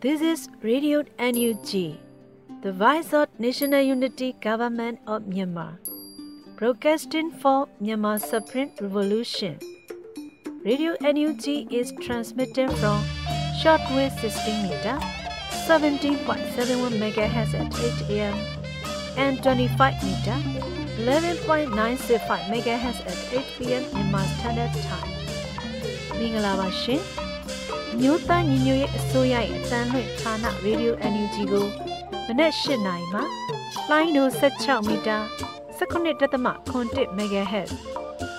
This is Radio NUG, the voice of National Unity Government of Myanmar, broadcasting for Myanmar Supreme Revolution. Radio NUG is transmitted from shortwave 16 meter, 17.71 MHz at 8 a.m. and 25 meter, 11.965 MHz at 8 p.m. Myanmar Standard Time. မင်္ဂလာပါရှင်။ မြို့သားညီညွတ်ရေးအစိုးရရဲ့အသံလွှင့်ဌာနရေဒီယို NUG ကိုမနက်၈နိုင်မှလိုင်းဒို16မီတာ19.7 MHz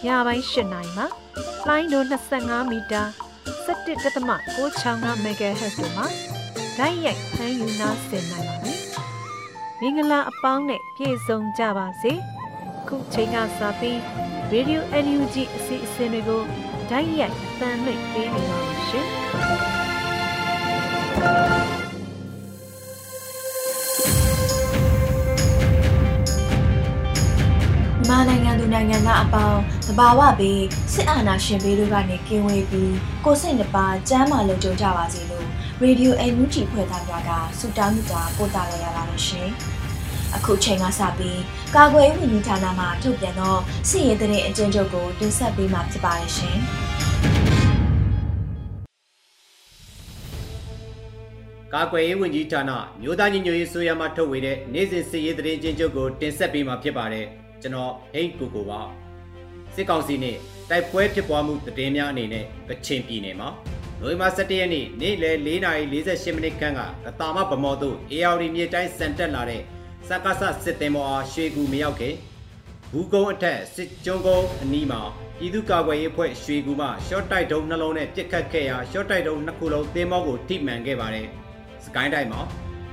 ညပိုင်း၈နိုင်မှလိုင်းဒို25မီတာ17.665 MHz တို့မှာဓာတ်ရိုက်ဖမ်းယူနာဆင်နိုင်ပါပြီ။မင်္ဂလာအပေါင်းနဲ့ပြည့်စုံကြပါစေ။ခုချိန်ကစပြီး Radio NUG အစီအစဉ်တွေကို ဓာတ်ရိုက်အသံလွှင့်ပေးနေပါမယ်ရှင်။မာနိုင်ငံသူနိုင်ငံသားအပေါင်းတဘာဝဘေးစစ်အာဏာရှင်ဘေးတို့ကနေကင်းဝေးပြီးကိုစိတ်နှပါကျမ်းမာလုံခြုံကြပါစေလို့ရေဒီယိုအန်ယူဂျီဖွဲ့သားများကဆုတောင်းမြတ်တာပို့တာလိုက်ရပါတယ်ရှင်။ အခုချိန်ကစပြီးကာကွယ်ရေးဝန်ကြီးဌာနမှထုတ်ပြန်သောစစ်ရေးတဲ့အကျဉ်းချုပ်ကိုတင်ဆက်ပေးမှာဖြစ်ပါတယ်ရှင်။ကာကွယ်ရေးဝန်ကြီးဌာနမြို့သားညီညွတ်ရေးဆိုရမှထုတ်ဝေတဲ့နေ့စဉ်စစ်ရေးသတင်းချင်းချုပ်ကိုတင်ဆက်ပေးမှာဖြစ်ပါတယ်ကျွန်တော်ဟိတ်ကိုကိုပါစစ်ကောင်စီနဲ့တိုက်ပွဲဖြစ်ပွားမှုသတင်းများအနေနဲ့ကချင်ပြည်နယ်မှာနိုဝင်ဘာ17ရက်နေ့နေ့လယ်4:48မိနစ်ခန့်ကတာမဗမော်သို့ AR မြေတိုင်းစံတက်လာတဲ့ စကားဆစစ်တင်မော်အားရွှေကူမရောက်ခင်ဘူးကုန်းအထက်စစ်ကျုံကုန်းအနီးမှာပြည်သူ့ကာကွယ်ရေးအဖွဲ့ရွှေကူမှရှော့တိုက်တုံးနှလုံးနဲ့ပစ်ခတ်ခဲ့ရာရှော့တိုက်တုံးနှစ်ခုလုံးတင်မောကိုထိမှန်ခဲ့ပါတယ်စကိုင်းတိုင်းမှာ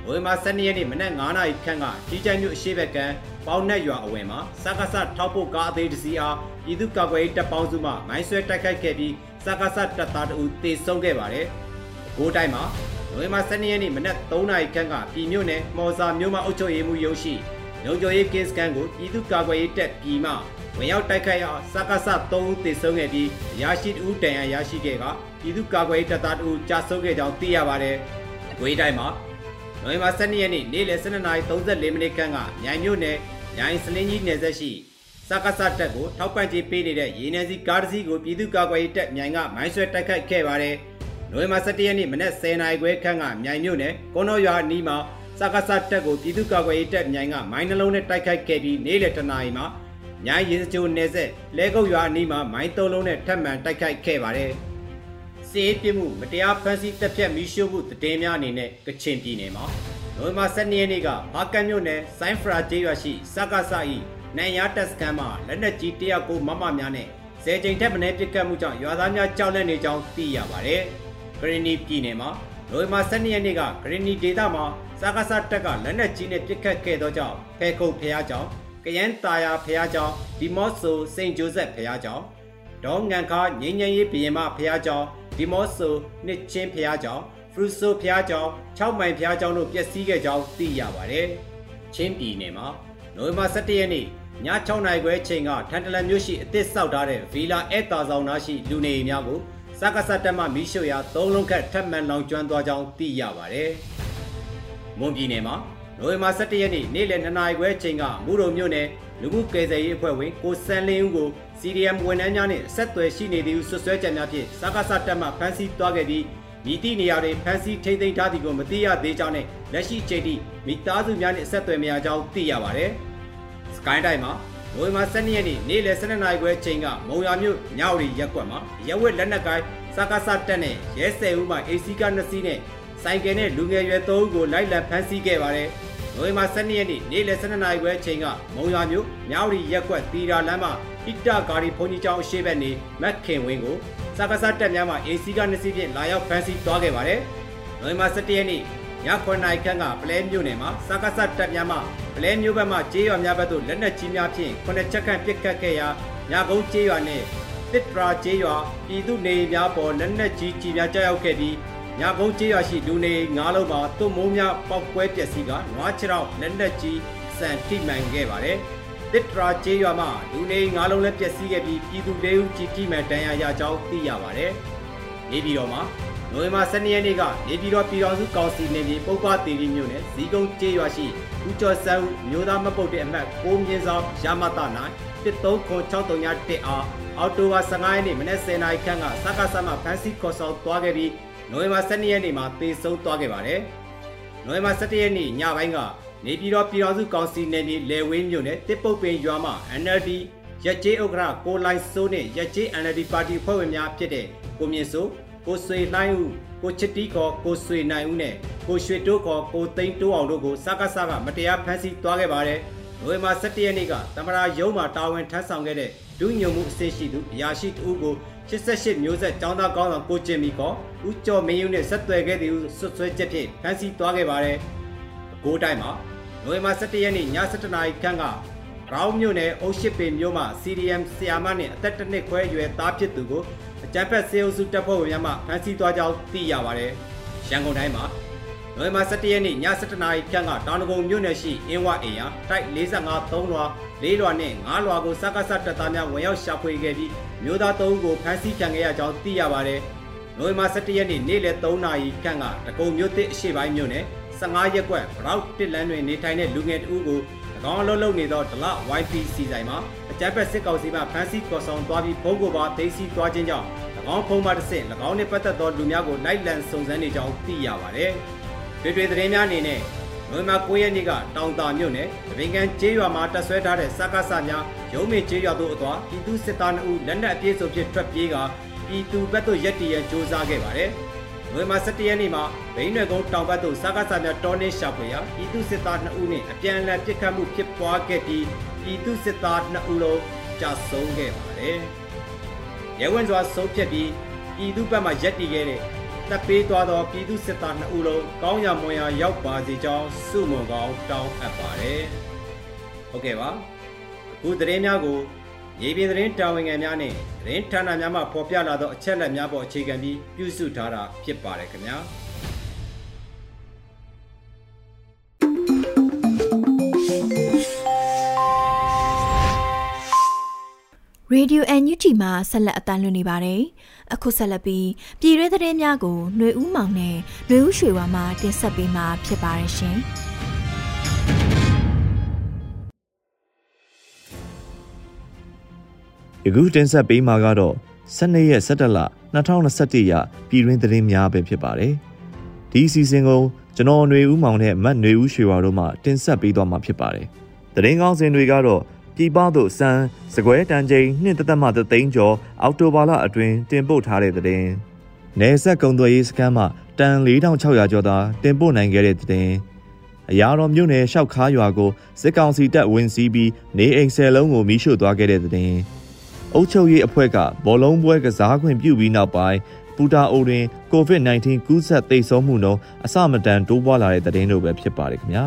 နိုဝင်ဘာ12ရက်နေ့မနက်9:00နာရီခန့်ကကြီးကြိုင်မြို့အရှိဘက်ကပေါင်းနဲ့ရွာအဝယ်မှာစကားဆထောက်ဖို့ကားအသေးတစ်စီးအားပြည်သူ့ကာကွယ်ရေးတပ်ပေါင်းစုမှမိုင်းဆွဲတိုက်ခိုက်ခဲ့ပြီးစကားဆတပ်သားတအူတေဆုံးခဲ့ပါတယ်။ကိုးတိုင်းမှာ နိုဝင်ဘာ12ရက်နေ့မနက်3:00နာရီခန့်ကပြည်မြို့နယ်မော်စာမြို့မှာအုပ်ချုပ်ရေးမှူးရုံးရှိလုံခြုံရေးကင်းစကန်ကိုပြည်သူ့ကာကွယ်ရေးတပ်ပြည်မှဝင်ရောက်တိုက်ခိုက်ရာစကားဆ3ဦးသေဆုံးခဲ့ပြီးရရှိ2ဦးတန်ရာရရှိခဲ့ကပြည်သူ့ကာကွယ်ရေးတပ်သား2ဦးကြာဆုံးခဲ့ကြောင်းသိရပါတယ်။ဝေးတိုင်းမှာနိုဝင်ဘာ12ရက်နေ့နေ့လယ်12:34မိနစ်ခန့်ကမြိုင်မြို့နယ်မြိုင်စလင်းကြီးနယ်ဆက်ရှိစကားဆတပ်ကိုထောက်ပံ့ကြေးပေးနေတဲ့ရေနယ်စီကားတစ်စီးကိုပြည်သူ့ကာကွယ်ရေးတပ်မြိုင်ကမိုင်းဆွဲတိုက်ခိုက်ခဲ့ပါတယ်။ နိုဝင်ဘာ17ရက်နေ့မနက်10:00နာရီခွဲခန့်ကမြိုင်မြို့နယ်ကုန်းတော်ရွာအနီးမှာစကားဆတပ်ကိုပြည်သူ့ကာကွယ်ရေးတပ်မြိုင်ကမိုင်းနှလုံးနဲ့တိုက်ခိုက်ခဲ့ပြီးနေ့လယ်တနာရီမှာမြိုင်ရင်စကြိုနယ်ဆက်လဲကုတ်ရွာအနီးမှာမိုင်းသုံးလုံးနဲ့ထပ်မံတိုက်ခိုက်ခဲ့ပါတယ်။စေးပြမှုမတရားဖမ်းဆီးတပ်ဖြတ်မိရှုမှုတည်င်းများအနေနဲ့ကချင်ပြည်နယ်မှာနိုဝင်ဘာ12ရက်နေ့ကဘာကန်မြို့နယ်ဆိုင်းဖရာကျေးရွာရှိစကားဆ၏နိုင်ရတက်စကန်မှာလက်နက်ကြီး109မမများနဲ့ဆယ်ချိန်ထက်မနည်းပစ်ခတ်မှုကြောင့်ရွာသားများကြောက်လန့်နေကြောင်းသိရပါတယ်။ ဂရနီပြည်နယ်မှာနိုဝင်ဘာ12ရက်နေ့ကဂရနီဒေသမှာစကားဆတက်ကလက်နက်ကြီးနဲ့ပစ်ခတ်ခဲ့သောကြောင့်ဖဲခုတ်ဖျားကြောင့်ကယန်းတာယာဖျားကြောင့်ဒီမော့ဆိုစိန့်ဂျိုးဆက်ဖျားကြောင့်ဒေါငန်ခါငိမ့်ငိမ့်ရေးဘီရင်မဖျားကြောင့်ဒီမော့ဆိုနှစ်ချင်းဖျားကြောင့်ဖရူဆိုဖျားကြောင့်6မိုင်ဖျားကြောင့်တို့ပျက်စီးခဲ့ကြောင်းသိရပါတယ်။ချင်းပြည်နယ်မှာနိုဝင်ဘာ17ရက်နေ့ည6နာရီခွဲချိန်ကထန်တလန်မြို့ရှိအသစ်ဆောက်ထားတဲ့ဗီလာအဲတာဆောင်နာရှိလူနေအိမ်များကို စကားစတက်မှမိရှုရာ၃လုံးခန့်ထပ်မံလောင်ကျွမ်းသွားကြောင်းသိရပါတယ်။မွန်ပြည်နယ်မှာနိုဝင်ဘာ17ရက်နေ့နေ့လယ်2နာရီခွဲချိန်ကမူရုံမြို့နယ်လူမှုကယ်ဆယ်ရေးအဖွဲ့ဝင်ကိုစံလင်းဦးကို CDM ဝန်ထမ်းများနဲ့ဆက်သွယ်ရှိနေသည်ဟုဆွဆွဲချက်များဖြင့်စကားစတက်မှဖမ်းဆီးသွားခဲ့ပြီးမိတိနေရာတွေဖမ်းဆီးထိန်းသိမ်းထားသည်ကိုမသိရသေးကြောင်းနဲ့လက်ရှိချိန်ထိမိသားစုများနဲ့ဆက်သွယ်မရကြောင်းသိရပါတယ်။စကိုင်းတိုင်းမှာ နိုဝင်ဘာ12ရက်နေ့နေ့လယ်12နာရီခွဲချိန်ကမုံရမြို့ညောင်ရီရက်ကွက်မှာရဲဝက်လက်နက်ကိုင်းစကားစတက်နဲ့ရဲဆယ်ဦးမှ AC က2စီးနဲ့ဆိုင်ကယ်နဲ့လူငယ်ရွယ်3ဦးကိုလိုက်လံဖမ်းဆီးခဲ့ပါတယ်။နိုဝင်ဘာ12ရက်နေ့နေ့လယ်12နာရီခွဲချိန်ကမုံရမြို့ညောင်ရီရက်ကွက်တီရာလမ်းမှာဟိတဂါရီဘုံကြီးကျောင်းအရှိဘက်နေမက်ခင်ဝင်းကိုစကားစတက်များမှာ AC က2စီးဖြင့်လာရောက်ဖမ်းဆီးသွားခဲ့ပါတယ်။နိုဝင်ဘာ17ရက်နေ့ ည9နာရီခန့်ကပလဲမြို့နယ်မှာစကားစတက်များမှပလဲမြို့ဘက်မှကျေးရွာများဘက်သို့လက်နက်ကြီးများဖြင့်ခုနှစ်ချက်ခန့်ပစ်ခတ်ခဲ့ရာညကုန်းကျေးရွာနှင့်တစ်တရာကျေးရွာပြည်သူနေများပေါ်လက်နက်ကြီးကြီးများကြောက်ရောက်ခဲ့ပြီးညကုန်းကျေးရွာရှိလူနေ၅လုံးမှာတုံမိုးများပောက်ကွဲပျက်စီးကနွားချောက်လက်နက်ကြီးစံထိမှန်ခဲ့ပါတယ်။တစ်တရာကျေးရွာမှာလူနေ၅လုံးလည်းပျက်စီးခဲ့ပြီးပြည်သူ၄ဦးကြီးထိမှန်ဒဏ်ရာရကြောင်းသိရပါတယ်။နေပြည်တော်မှာ နိုဝင်ဘာ12ရက်နေ့ကနေပြည်တော်ပြည်တော်စုကောင်စီနေပြည်ပုပ္ပတီရီမြို့နယ်ဇီကုန်းကျေးရွာရှိဦးကျော်စန်းဦးမျိုးသားမပုတ်တဲ့အမတ်ကိုမြင့်ဆောင်ရမတနိုင်13631အားအော်တိုဝါ15ရက်နေ့မနေ့10နာရီခန့်ကစကားဆမ်းမှဖန်စီခေါ်ဆောင်သွားခဲ့ပြီးနိုဝင်ဘာ12ရက်နေ့မှာတေဆုံးသွားခဲ့ပါတယ်။နိုဝင်ဘာ17ရက်နေ့ညပိုင်းကနေပြည်တော်ပြည်တော်စုကောင်စီနယ်မြေလေဝင်းမြို့နယ်တစ်ပုတ်ပင်ရွာမှာ NLD ရက်ကျေးဥက္ကဋ္ဌကိုလိုင်စိုးနဲ့ရက်ကျေး NLD ပါတီဖွဲ့ဝင်များဖြစ်တဲ့ကိုမြင့်စိုး ကိုဆွေလှိုင်းဦးကိုချစ်တီခေါ်ကိုဆွေနိုင်ဦးနဲ့ကိုရွှေတိုးခေါ်ကိုသိန်းတိုးအောင်တို့ကိုစကားစကားမတရားဖမ်းဆီးသွားခဲ့ပါတယ်။နိုဝင်ဘာ17ရက်နေ့ကတမရာရုံးမှာတာဝန်ထမ်းဆောင်ခဲ့တဲ့ဒုညုံမှုအဆင့်ရှိသူအရာရှိတဦးကို88မျိုးဆက်ចောင်းသားကောင်းဆောင်ကိုကျင်မီခေါ်ဦးကျော်မင်းယူနဲ့ဆက်သွယ်ခဲ့သူဆွဆွဲချက်ဖြင့်ဖမ်းဆီးသွားခဲ့ပါတယ်။အကိုးတိုင်းမှာနိုဝင်ဘာ17ရက်နေ့ည7:00နာရီခန့်ကရောင်းမြို့နယ်အုပ်ရှိပင်မြို့မှာ CDM ဆီယာမနဲ့အသက်တစ်နှစ်ခွဲအရွယ်သားဖြစ်သူကို အကြမ်းဖက်စေအုပ်စုတပ်ဖွဲ့ဝင်များမှဖမ်းဆီးသွားကြောင်းသိရပါတယ်။ရန်ကုန်တိုင်းမှာနိုဝင်ဘာ17ရက်နေ့ည7:00နာရီခန့်ကတောင်ကုန်းမြို့နယ်ရှိအင်းဝအိမ်ယာတိုက်45 3လွာ၄လွာနဲ့၅လွာကိုစကားဆတပ်သားများဝင်ရောက်ရှာဖွေခဲ့ပြီးမြို့သား၃ဦးကိုဖမ်းဆီးခံခဲ့ရကြောင်းသိရပါတယ်။နိုဝင်ဘာ17ရက်နေ့နေ့လယ်3နာရီခန့်ကတကုံမြို့သစ်အရှိပိုင်းမြို့နယ်15ရက်ကွက်ဘရောက်တစ်လန်းတွင်နေထိုင်တဲ့လူငယ်တဦးကို၎င်းအလုပ်လုပ်နေသောဒလ YPC ဆိုင်မှာ အကြမ်းဖက်စစ်ကောင်စီမှဖမ်းဆီးခေါ်ဆောင်သွားပြီးဖုံးကိုပါသိမ်းဆည်းသွားခြင်းကြောင့်၎င်းဖုံးမှတစ်ဆင့်၎င်းနှင့်ပတ်သက်သောလူများကိုလိုက်လံစုံစမ်းနေကြောင်းသိရပါတယ်။တွေ့တွေ့သတင်းများအနေနဲ့နိုဝင်ဘာ9ရက်နေ့ကတောင်တာမြို့နယ်တပင်ကန်ကျေးရွာမှာတပ်ဆွဲထားတဲ့စကားဆများရုံးမင်းကျေးရွာသို့အသွားပြည်သူစစ်သား2ဦးလက်နက်အပြည့်စုံဖြင့်ထွက်ပြေးကပြည်သူဘက်သို့ရက်တည်ရန်စ조사ခဲ့ပါတယ်။နိုဝင်ဘာ17ရက်နေ့မှာဘိန်းရွယ်ကုန်းတောင်ဘက်သို့စကားစားများတောင်းနှင်းရှာဖွေရာပြည်သူစစ်သား2ဦးနှင့်အပြန်အလှန်ပစ်ခတ်မှုဖြစ်ပွားခဲ့ပြီး ပြည်သူစစ်သား2ဦးလုံးကြာဆုံးခဲ့ပါတယ်။ရဲဝံစွာဆုံးဖြတ်ပြီးပြည်သူဘက်မှရက်တည်ခဲ့တဲ့တပ်ပေးသွားသောပြည်သူစစ်သား2ဦးလုံးကောင်းရမွန်ရာရောက်ပါစေကြောင်းစုမုံကောင်းတောင်းအပ်ပါတယ်။ဟုတ်ကဲ့ပါ။အခုသတင်းများကိုရေပြင်သတင်းတာဝန်ခံများနဲ့သတင်းဌာနများမှဖော်ပြလာသောအချက်အလက်များပေါ်အခြေခံပြီးပြုစုထားတာဖြစ်ပါတယ်ခင်ဗျာ ရေဒီယို NUG မှာဆက်လက်အသံလွှင့်နေပါတယ်။အခုဆက်လက်ပြီးပြည်ရဲသတင်းများကိုຫນွေဦးမောင်နဲ့ຫນွေဦးရွှေဝါမှတင်ဆက်ပေးမှာဖြစ်ပါတယ်ရှင်။ယခုတင်ဆက်ပေးမှာကတော့12ရက်17လ2021ရပြည်တွင်းသတင်းများပဲဖြစ်ပါတယ်။ဒီအစီအစဉ်ကိုကျွန်တော်ຫນွေဦးမောင်နဲ့မတ်ຫນွေဦးရွှေဝါတို့မှတင်ဆက်ပေးသွားမှာဖြစ်ပါတယ်။သတင်းကောင်းစင်တွေကတော့ ပြည်ပသို့စံစကွဲတန်ချိန်နှစ်သက်သက်မှသိန်းကျော်အောက်တိုဘာလအတွင်းတင်ပို့ထားတဲ့သတင်း။နယ်ဆက်ကုံသွယ်ရေးစခန်းမှာတန်4600ကျော်သာတင်ပို့နိုင်ခဲ့တဲ့သတင်း။အရာတော်မြို့နယ်ရှောက်ခါရွာကိုစစ်ကောင်စီတပ်ဝင်စီးပြီးနေအိမ်ဆယ်လုံးကိုမိရှို့သွားခဲ့တဲ့တဲ့။အုပ်ချုပ်ရေးအဖွဲ့ကဘောလုံးပွဲကစားခွင့်ပြုပြီးနောက်ပိုင်းပူတာအိုတွင် COVID-19 ကူးစက်သိဆုံးမှုနှုန်းအဆမတန်တိုးပွားလာတဲ့သတင်းတို့ပဲဖြစ်ပါတယ်ခင်ဗျာ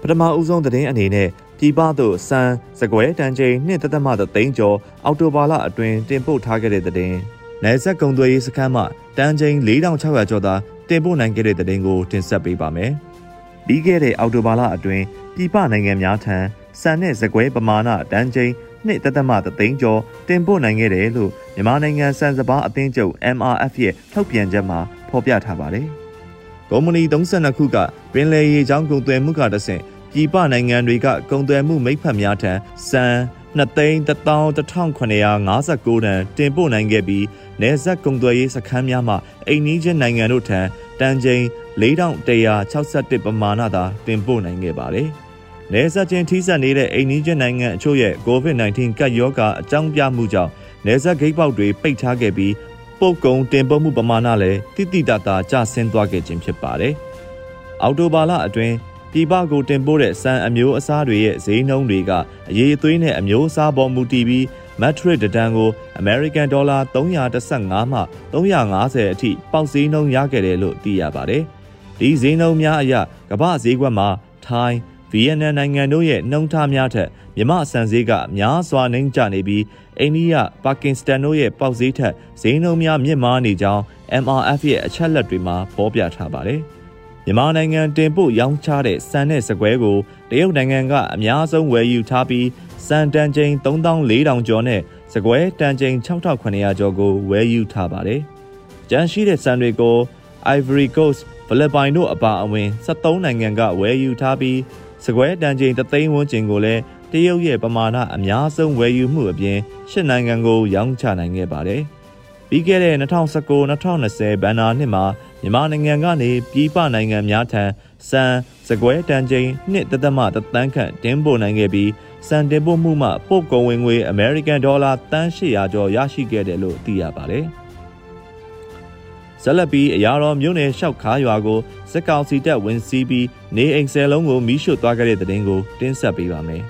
ပထမဦးဆုံးသတင်းအနေနဲ့ ပြည်ပသို့စံစကွဲတန်ချိန်နှစ်သက်သက်မှသိန်းကျော်အောက်တိုဘာလအတွင်းတင်ပို့ထားခဲ့တဲ့သတင်းနယ်စပ်ကုံသွေးရေးစခန်းမှတန်ချိန်4600ကျော်သာတင်ပို့နိုင်ခဲ့တဲ့သတင်းကိုတင်ဆက်ပေးပါမယ်ပြီးခဲ့တဲ့အောက်တိုဘာလအတွင်းပြည်ပနိုင်ငံများထံစံနဲ့စကွဲပမာဏတန်ချိန်နှစ်သက်သက်မှသိန်းကျော်တင်ပို့နိုင်ခဲ့တယ်လို့မြန်မာနိုင်ငံစံစပါးအသင်းချုပ် MRF ရဲ့ထုတ်ပြန်ချက်မှာဖော်ပြထားပါတယ်။ကုမ္ပဏီ32ခုကပင်လယ်ရေကြောင်းကုန်သွယ်မှုကတဆင့် ပြည်ပနိုင်ငံတွေကကုန်သွယ်မှုမိတ်ဖက်များထံစံ2,11959တန်တင်ပို့နိုင်ခဲ့ပြီးနယ်စပ်ကုန်သွယ်ရေးစခန်းများမှအိမ်နီးချင်းနိုင်ငံတို့ထံတန်ချိန်4161ပမာဏသာတင်ပို့နိုင်ခဲ့ပါတယ်။နေဆက်ချင်းထိစပ်နေတဲ့အိန္ဒိယနိုင်ငံအချို့ရဲ့ COVID-19 ကပ်ရောဂါအကြောင်းပြမှုကြောင့်နေဆက်ဂိတ်ပေါက်တွေပိတ်ထားခဲ့ပြီးပုတ်ကုံတင်ပို့မှုပမာဏလည်းတိတိတသာကျဆင်းသွားခဲ့ခြင်းဖြစ်ပါတယ်။အော်တိုဘာလအတွင်း ပြည်ပကိုတင်ပို့တဲ့စံအမျိုးအစားတွေရဲ့ဈေးနှုန်းတွေကအရေးအသွေးနဲ့အမျိုးအစားပေါ်မူတည်ပြီး metric တန်ကို American Dollar 315မှ350အထိပေါက်ဈေးနှုန်းရခဲ့တယ်လို့သိရပါတယ်။ဒီဈေးနှုန်းများအရကမ္ဘာဈေးကွက်မှာထိုင်းဗီယက်နမ်နိုင်ငံတို့ရဲ့နှုံထားများထက်မြမဆန်ဈေးကများစွာနှိမ့်ကျနေပြီးအိန္ဒိယပါကင်စတန်တို့ရဲ့ပေါက်ဈေးထက်ဈေးနှုန်းများမြင့်မားနေကြောင်း MRF ရဲ့အချက်လက်တွေမှာဖော်ပြထားပါတယ်။ မြန်မာနိုင်ငံတင်ပို့ရောင်းချတဲ့စံနဲ့စကွဲကိုတရုတ်နိုင်ငံကအများဆုံးဝယ်ယူထားပြီးစံတန်ချိန်3400ကျော်နဲ့စကွဲတန်ချိန်6900ကျော်ကိုဝယ်ယူထားပါတယ်။ကြန့်ရှိတဲ့စံတွေကို Ivory Coast ဖိလစ်ပိုင်တို့အပါအဝင်73နိုင်ငံကဝယ်ယူထားပြီးစကွဲတန်ချိန်တသိန်းဝန်းကျင်ကိုလည်းတရုတ်ရဲ့ပမာဏအများဆုံးဝယ်ယူမှုအပြင်ရှစ်နိုင်ငံကိုရောင်းချနိုင်ခဲ့ပါတယ်။ပြီးခဲ့တဲ့2019-2020ဘဏ္ဍာနှစ်မှာ မြန်မာနိုင်ငံကနေပြည်ပနိုင်ငံများထံစံစကွဲတန်ချိန်1.3တန်းခန့်တင်ပို့နိုင်ခဲ့ပြီးစံတင်ပို့မှုမှပို့ကုန်ဝင်ငွေအမေရိကန်ဒေါ်လာတန်း800ကျော်ရရှိခဲ့တယ်လို့သိရပါတယ်။ဇက်လက်ပြီးအရာတော်မြို့နယ်လျှောက်ခါရွာကိုစက်ကောင်စီတပ်ဝင်စီးပြီးနေအိမ်ဆယ်လုံးကိုမီးရှို့သွားခဲ့တဲ့တဲ့တင်ကိုတင်းဆက်ပေးပါမယ်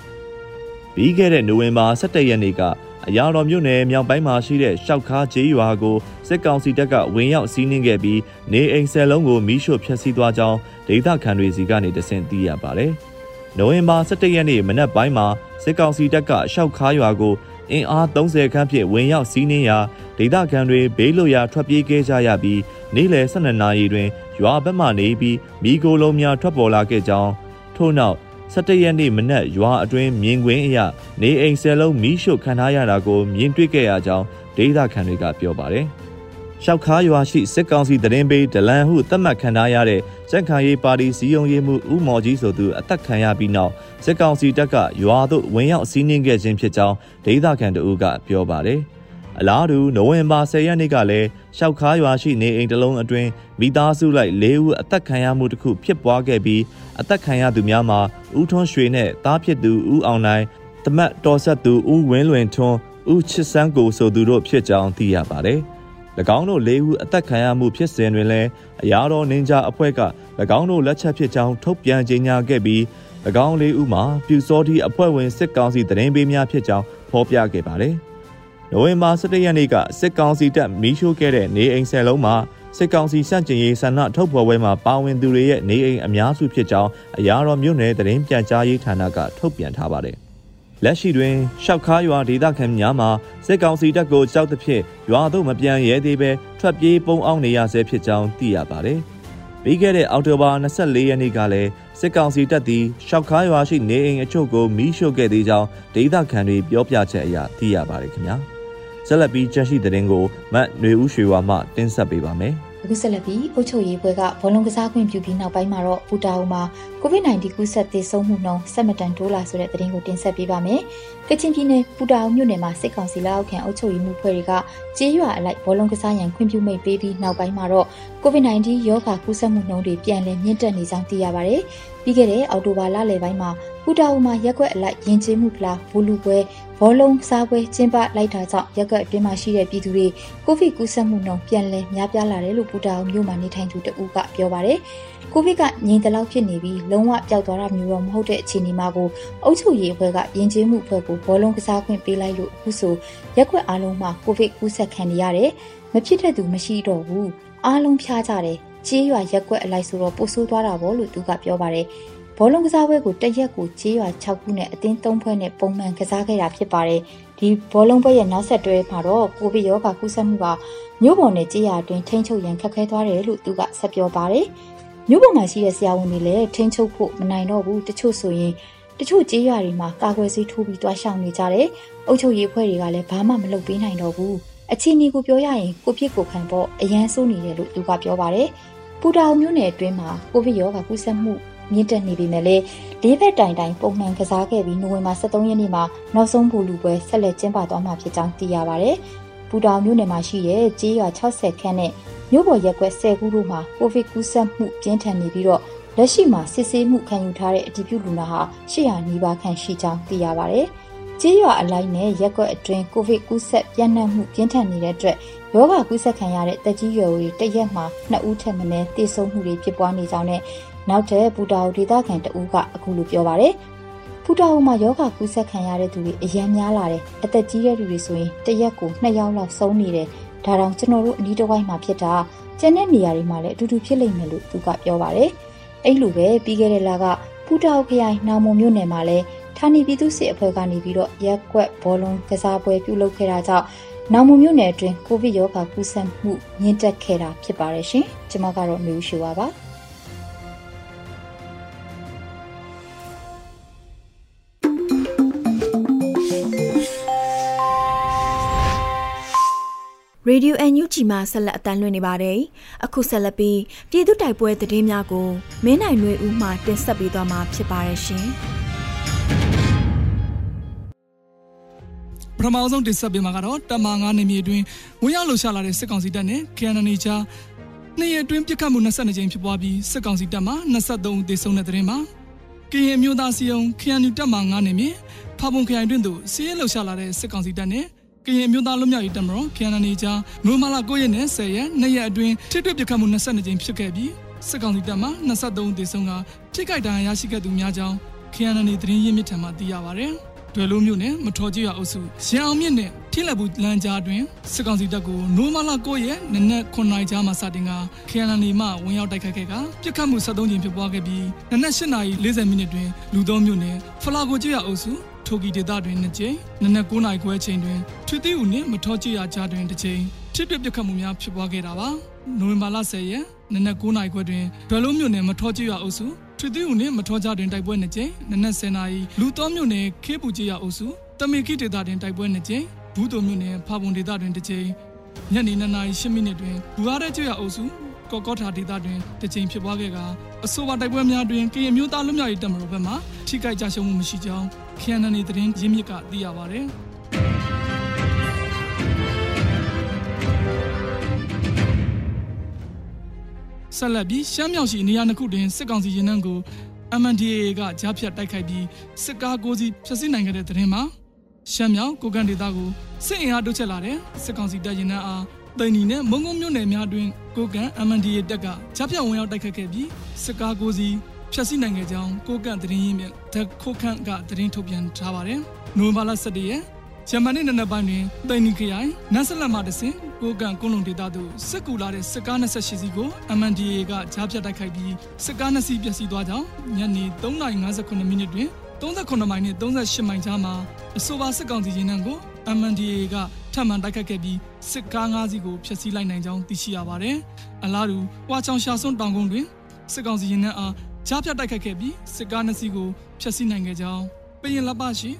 ။ပြီးခဲ့တဲ့နိုဝင်ဘာ17ရက်နေ့က အရာတော်မြို့နယ်မြောက်ပိုင်းမှာရှိတဲ့ရှောက်ခါကျေးရွာကိုစစ်ကောင်စီတပ်ကဝင်ရောက်စီးနင်းခဲ့ပြီးနေအိမ်ဆယ်လုံးကိုမီးရှို့ဖျက်ဆီးသွားကြောင်းဒေသခံတွေစီကနေတဆင့်သိရပါတယ်။နိုဝင်ဘာ17ရက်နေ့မနက်ပိုင်းမှာစစ်ကောင်စီတပ်ကရှောက်ခါရွာကိုအင်အား30ခန်းဖြင့်ဝင်ရောက်စီးနင်းရာဒေသခံတွေဘေးလွတ်ရာထွက်ပြေးခဲ့ကြရပြီးနေ့လယ်12နာရီတွင်ရွာဘက်မှနေပြီးမိโกလုံးများထွက်ပေါ်လာခဲ့ကြောင်းထို့နောက် 17ရက်နေ့မနက်ရွာအတွင်းမြင်ကွင်းအရနေအိမ်ဆယ်လုံးမီးရှို့ခံထားရတာကိုမြင်တွေ့ခဲ့ရကြောင်းဒေသခံတွေကပြောပါတယ်။ရှောက်ခါရွာရှိစစ်ကောင်စီတရင်ပေးဒလန်ဟုသတ်မှတ်ခံထားရတဲ့စက်ခံရေးပါတီစီယုံရေးမှုဦးမော်ကြီးဆိုသူအသက်ခံရပြီးနောက်စစ်ကောင်စီတပ်ကရွာသို့ဝင်ရောက်စီးနင်းခဲ့ခြင်းဖြစ်ကြောင်းဒေသခံတို့ကပြောပါတယ်။ အလားတူနိုဝင်ဘာ10ရက်နေ့ကလည်းရှောက်ခါရွာရှိနေအိမ်တစ်လုံးအတွင်းမိသားစုလိုက်၄ဦးအသက်ခံရမှုတစ်ခုဖြစ်ပွားခဲ့ပြီးအသက်ခံရသူများမှာဦးထွန်းရွှေနဲ့သားဖြစ်သူဦးအောင်နိုင်တမတ်တော်ဆက်သူဦးဝင်းလွင်ထွန်းဦးချစ်စန်းကိုဆိုသူတို့ဖြစ်ကြောင်းသိရပါတယ်။၎င်းတို့၄ဦးအသက်ခံရမှုဖြစ်စဉ်တွင်လည်းအရာတော်နင်းကြအဖွဲ့က၎င်းတို့လက်ချက်ဖြစ်ကြောင်းထုတ်ပြန်ကြေညာခဲ့ပြီး၎င်း၄ဦးမှာပြူစောတိအဖွဲ့ဝင်စစ်ကောင်စီတရင်ပေးများဖြစ်ကြောင်းဖော်ပြခဲ့ပါတယ်။ နိုဝင်ဘာ17ရက်နေ့ကစစ်ကောင်စီတပ်မီးရှို့ခဲ့တဲ့နေအိမ်ဆယ်လုံးမှာစစ်ကောင်စီစန့်ကျင်ရေးဆန္ဒထုတ်ဖော်ပွဲမှာပါဝင်သူတွေရဲ့နေအိမ်အများစုဖြစ်ကြောင်းအရာတော်မြို့နယ်သတင်းပြန်ကြားရေးဌာနကထုတ်ပြန်ထားပါတယ်။လက်ရှိတွင်ရှောက်ခါရွာဒေသခံများမှာစစ်ကောင်စီတပ်ကိုကြောက်သဖြင့်ရွာသို့မပြန်ရဲသေးဘဲထွက်ပြေးပုန်းအောင်နေရဆဲဖြစ်ကြောင်းသိရပါတယ်။ပြီးခဲ့တဲ့အောက်တိုဘာ24ရက်နေ့ကလည်းစစ်ကောင်စီတပ်သည်ရှောက်ခါရွာရှိနေအိမ်အချို့ကိုမီးရှို့ခဲ့သေးကြောင်းဒေသခံတွေပြောပြချက်အရသိရပါတယ်ခင်ဗျာ။ ဆက်လက်ပြီးကြရှိတဲ့တင်ကိုမတ်ຫນွေဦးရွှေဝါမှတင်ဆက်ပေးပါမယ်။အခုဆက်လက်ပြီးအုပ်ချုပ်ရေးဘွဲကဘောလုံးကစားခွင့်ပြုပြီးနောက်ပိုင်းမှာတော့ပူတာအုံမှာ COVID-19 ကူးစက်သေဆုံးမှုနှုန်းဆက်မတန်တိုးလာဆိုတဲ့သတင်းကိုတင်ဆက်ပေးပါမယ်။ကချင်ပြည်နယ်ပူတာအုံမြို့နယ်မှာစစ်ကောင်စီလက်အောက်ခံအုပ်ချုပ်ရေးမှုဖွဲ့တွေကကြေးရွာအလိုက်ဘောလုံးကစားရန်ခွင့်ပြုမိတ်ပေးပြီးနောက်ပိုင်းမှာတော့ COVID-19 ရောဂါကူးစက်မှုနှုန်းတွေပြန်လည်မြင့်တက်နေကြောင်းသိရပါတယ်။ပြီးခဲ့တဲ့အောက်တိုဘာလလယ်ပိုင်းမှာပူတာအုံမှာရက်ွက်အလိုက်ယဉ်ကျေးမှုဖလားဘူလူပွဲ ဘောလုံးစားပွဲကျင်းပလိုက်တာကြောင့်ရက်ကွက်အတွင်းမှာရှိတဲ့ပြည်သူတွေကိုဗစ်ကူးစက်မှုနှုန်းပြန်လည်များပြားလာတယ်လို့ပူတာအောင်မြို့မှာနေထိုင်သူတဦးကပြောပါတယ်။ကိုဗစ်ကငြိမ်တလောက်ဖြစ်နေပြီးလုံးဝပျောက်သွားတာမျိုးတော့မဟုတ်တဲ့အခြေအနေမှာကိုအုပ်ချုပ်ရေးအဖွဲ့ကယဉ်ကျေးမှုအဖွဲ့ကိုဘောလုံးကစားခွင့်ပေးလိုက်လို့အခုဆိုရက်ကွက်အားလုံးမှာကိုဗစ်ကူးစက်ခံနေရတယ်။မဖြစ်တဲ့သူမရှိတော့ဘူး။အားလုံးဖျားကြတယ်။ကြေးရွာရက်ကွက်အလိုက်ဆိုတော့ပိုဆိုးသွားတာပေါ့လို့သူကပြောပါတယ်။ ဘောလုံးကစားပွဲကိုတရက်ကိုကြေးရွာ6ခုနဲ့အသင်း3ဖွဲ့နဲ့ပုံမှန်ကစားခဲ့တာဖြစ်ပါတယ်။ဒီဘောလုံးပွဲရဲ့နောက်ဆက်တွဲမှာတော့ကိုဗစ်ရောဂါကူးစက်မှုကမြို့ပေါ်နဲ့ကြေးရွာအတွင်းထိန်းချုပ်ရန်ခက်ခဲသွားတယ်လို့သူကဆက်ပြောပါတယ်။မြို့ပေါ်မှာရှိတဲ့ဆရာဝန်တွေလည်းထိန်းချုပ်ဖို့မနိုင်တော့ဘူးတချို့ဆိုရင်တချို့ကြေးရွာတွေမှာကာကွယ်ဆေးထိုးပြီးတွားရှောင်နေကြတယ်။အုပ်ချုပ်ရေးဖွဲ့တွေကလည်းဘာမှမလုပ်ပေးနိုင်တော့ဘူး။အခြေအနေကိုပြောရရင်ကိုဖြစ်ကိုခံပေါ့အရန်ဆိုးနေတယ်လို့သူကပြောပါတယ်။ပူတာအုံမြို့နယ်အတွင်းမှာကိုဗစ်ရောဂါကူးစက်မှု မြင့်တက်နေပြီမဲ့လည်းလေးဘက်တိုင်တိုင်ပုံမှန်ကစားခဲ့ပြီးနိုဝင်ဘာ23ရက်နေ့မှာနောက်ဆုံးဘူလူပွဲဆက်လက်ကျင်းပသွားမှာဖြစ်ကြောင်းသိရပါဗျ။ပူတောင်မြို့နယ်မှာရှိတဲ့ကြေးရွာ60ခန်းနဲ့မြို့ပေါ်ရက်ကွက်10ခုတို့မှာကိုဗစ်ကူးစက်မှုပြင်းထန်နေပြီးတော့လက်ရှိမှာစစ်ဆေးမှုခံယူထားတဲ့အတည်ပြုလူနာဟာ800နီးပါးခန့်ရှိကြောင်းသိရပါဗျ။ကြေးရွာအလိုက်နဲ့ရက်ကွက်အတွင်းကိုဗစ်ကူးစက်ပြန့်နှံ့မှုပြင်းထန်နေတဲ့အတွက်ယောဂကူးစက်ခံရတဲ့တက်ကြီးရွယ်တွေတရက်မှာ2ဦးထက်မနည်းသေဆုံးမှုတွေဖြစ်ပွားနေကြောင်းနဲ့ နောက်ထပ်ပူတာအိုဒေသခံတဦးကအခုလိုပြောပါတယ်ပူတာအိုမှာယောဂကူးစက်ခံရတဲ့သူတွေအများများလာတယ်အသက်ကြီးတဲ့လူတွေဆိုရင်တရက်ကို2ယောက်လောက်ဆုံးနေတယ်ဒါတောင်ကျွန်တော်တို့အနီးတစ်ဝိုက်မှာဖြစ်တာကျန်တဲ့နေရာတွေမှာလည်းအတူတူဖြစ်လိမ့်မယ်လို့သူကပြောပါတယ်အဲ့လိုပဲပြီးခဲ့တဲ့လကပူတာအိုခရိုင်နောင်မုံမြို့နယ်မှာလည်းဌာနီပြည်သူစစ်အဖွဲ့ကနေပြီးတော့ရက်ကွက်ဘောလုံးကစားပွဲပြုလုပ်ခဲ့တာကြောင့်နောင်မုံမြို့နယ်အတွင်းကိုဗစ်ရောဂါကူးစက်မှုမြင့်တက်ခဲ့တာဖြစ်ပါတယ်ရှင်ကျွန်မကတော့မျိုးရှိပါပါ ရေဒီယိုအန်ယူဂျီမှာဆက်လက်အတန်းလွှင့်နေပါတယ်။အခုဆက်လက်ပြီးပြည်သူတိုက်ပွဲသတင်းများကိုမင်းနိုင်ရွေဦးမှတင်ဆက်ပေးသွားမှာဖြစ်ပါတယ်ရှင်။ပထမဆုံးတင်ဆက်ပေးမှာကတော့တမန်9နေမြေအတွင်းဝင်ရောက်လှုပ်ရှားလာတဲ့စစ်ကောင်စီတပ်နဲ့ KNN ကြားနှစ်ရက်အတွင်းပြစ်ခတ်မှု22ကြိမ်ဖြစ်ပွားပြီးစစ်ကောင်စီတပ်မှ23ဦးသေဆုံးတဲ့တဲ့ရင်မှာကရင်မျိုးသားစီယုံ KNU တပ်မှ9နေမြေဖာပုံခရိုင်တွင်သို့စီးရဲလှုပ်ရှားလာတဲ့စစ်ကောင်စီတပ်နဲ့ ကရင်မျိုးသားလူမျိုးရေးတပ်မတော် KNN ကြားနိုမာလာ9ရက်နဲ့10ရက်နှစ်ရက်အတွင်းထိတွေ့ပြစ်ခတ်မှု22ကြိမ်ဖြစ်ခဲ့ပြီးစစ်ကောင်စီတပ်မှ23ဦးသေဆုံးကထိခိုက်ဒဏ်ရာရရှိခဲ့သူများကြောင်း KNN သတင်းရင်းမြစ်ထံမှသိရပါဗျ။ဒွယ်လုံးမြို့နယ်မထော်ကြီးရအုပ်စုရန်အောင်မြင့်နဲ့ထိလက်ဘူးလမ်းကြားတွင်စစ်ကောင်စီတပ်ကိုနိုမလာ9ရက်နနက်9နာရီကြားမှာစတင်က KNL မှဝင်ရောက်တိုက်ခိုက်ခဲ့ကပြစ်ခတ်မှု73ကြိမ်ဖြစ်ပွားခဲ့ပြီးနနက်8နာရီ40မိနစ်တွင်လူသောမြို့နယ်ဖလာကိုကြီးရအုပ်စု ထိုကီဒေသတွင်နှစ်ကြိမ်နနက်9နာရီခွဲချိန်တွင်ထွေတီဦးနှင့်မထောကြီးရကြားတွင်တစ်ကြိမ်ထိတွေ့ပြစ်ခတ်မှုများဖြစ်ပွားခဲ့တာပါနိုဝင်ဘာလ10ရက်နနက်9နာရီခွဲတွင်ဒွယ်လုံးမြို့နယ်မထောကြီးရအုပ်စုထွေသွေးဦးနဲ့မထောကြတွင်တိုက်ပွဲနှစ်ကြိမ်နနက်10နာရီလူတော်မြို့နယ်ခေပူကြီးရအုပ်စုတမေခိဒေသတွင်တိုက်ပွဲနှစ်ကြိမ်ဘူးတုံမြို့နယ်ဖာပုံဒေသတွင်တစ်ကြိမ်ညနေ2နာရီ10မိနစ်တွင်ဘူဟာရဲကျွရအုပ်စုကော့ကော့ထာဒေသတွင်တစ်ကြိမ်ဖြစ်ပွားခဲ့ကအဆိုပါတိုက်ပွဲများတွင်ကရင်မျိုးသားလူမျိုးရေးတပ်မတော်ဘက်မှထိခိုက်ကြရှုံးမှုမရှိကြောင်း KNN သတင်းရင်းမြစ်ကသိရပါဗျ။ဆက်လက်ပြီးရှမ်းမြောက်ရှိနေရာနှစ်ခုတွင်စစ်ကောင်စီရင်နှန်းကို MNDAA ကကြားဖြတ်တိုက်ခိုက်ပြီးစစ်ကားကိုစီဖျက်ဆီးနိုင်ခဲ့တဲ့သတင်းမှာရှမ်းမြောက်ကိုကန်ဒေသကိုစစ်အင်အားတိုးချဲ့လာတဲ့စစ်ကောင်စီတပ်ရင်နှန်းအားတိန်နီနဲ့မုံကုန်းမြို့နယ်များတွင်ကိုကန် MNDAA တပ်ကကြားဖြတ်ဝင်ရောက်တိုက်ခိုက်ခဲ့ပြီးစစ်ကားကိုစီ ဖျက်ဆီးနိုင်ခဲ့ကြောင်းကိုကန်သတင်းရင်းမြစ်ဒက်ခိုခန့်ကသတင်းထုတ်ပြန်ထားပါတယ်။နိုဝင်ဘာလ17ရက်ဂျမန်နေ့နနက်ပိုင်းတွင်တိန်နီခရိုင်နတ်ဆလတ်မှတဆင်ကိုကန်ကွန်းလုံဒေသသို့စစ်ကူလာတဲ့စစ်ကား28စီးကို MNDA ကကြားဖြတ်တိုက်ခိုက်ပြီးစစ်ကား2စီးပျက်စီးသွားကြောင်းညနေ3:58မိနစ်တွင်38မိုင်နဲ့38မိုင်ကြားမှာအဆိုပါစစ်ကောင်စီရင်နှံကို MNDA ကထပ်မံတိုက်ခတ်ခဲ့ပြီးစစ်ကား၅စီးကိုဖျက်ဆီးလိုက်နိုင်ကြောင်းသိရှိရပါတယ်။အလားတူဝါချောင်ရှာစွန်းတောင်ကုန်းတွင်စစ်ကောင်စီရင်နှံအား ကြားဖြတ်တိုက်ခတ်ခဲ့ပြီးစစ်ကား၂စီးကိုဖျက်ဆီးနိုင်ခဲ့ကြောင်းပရင်လပရှိ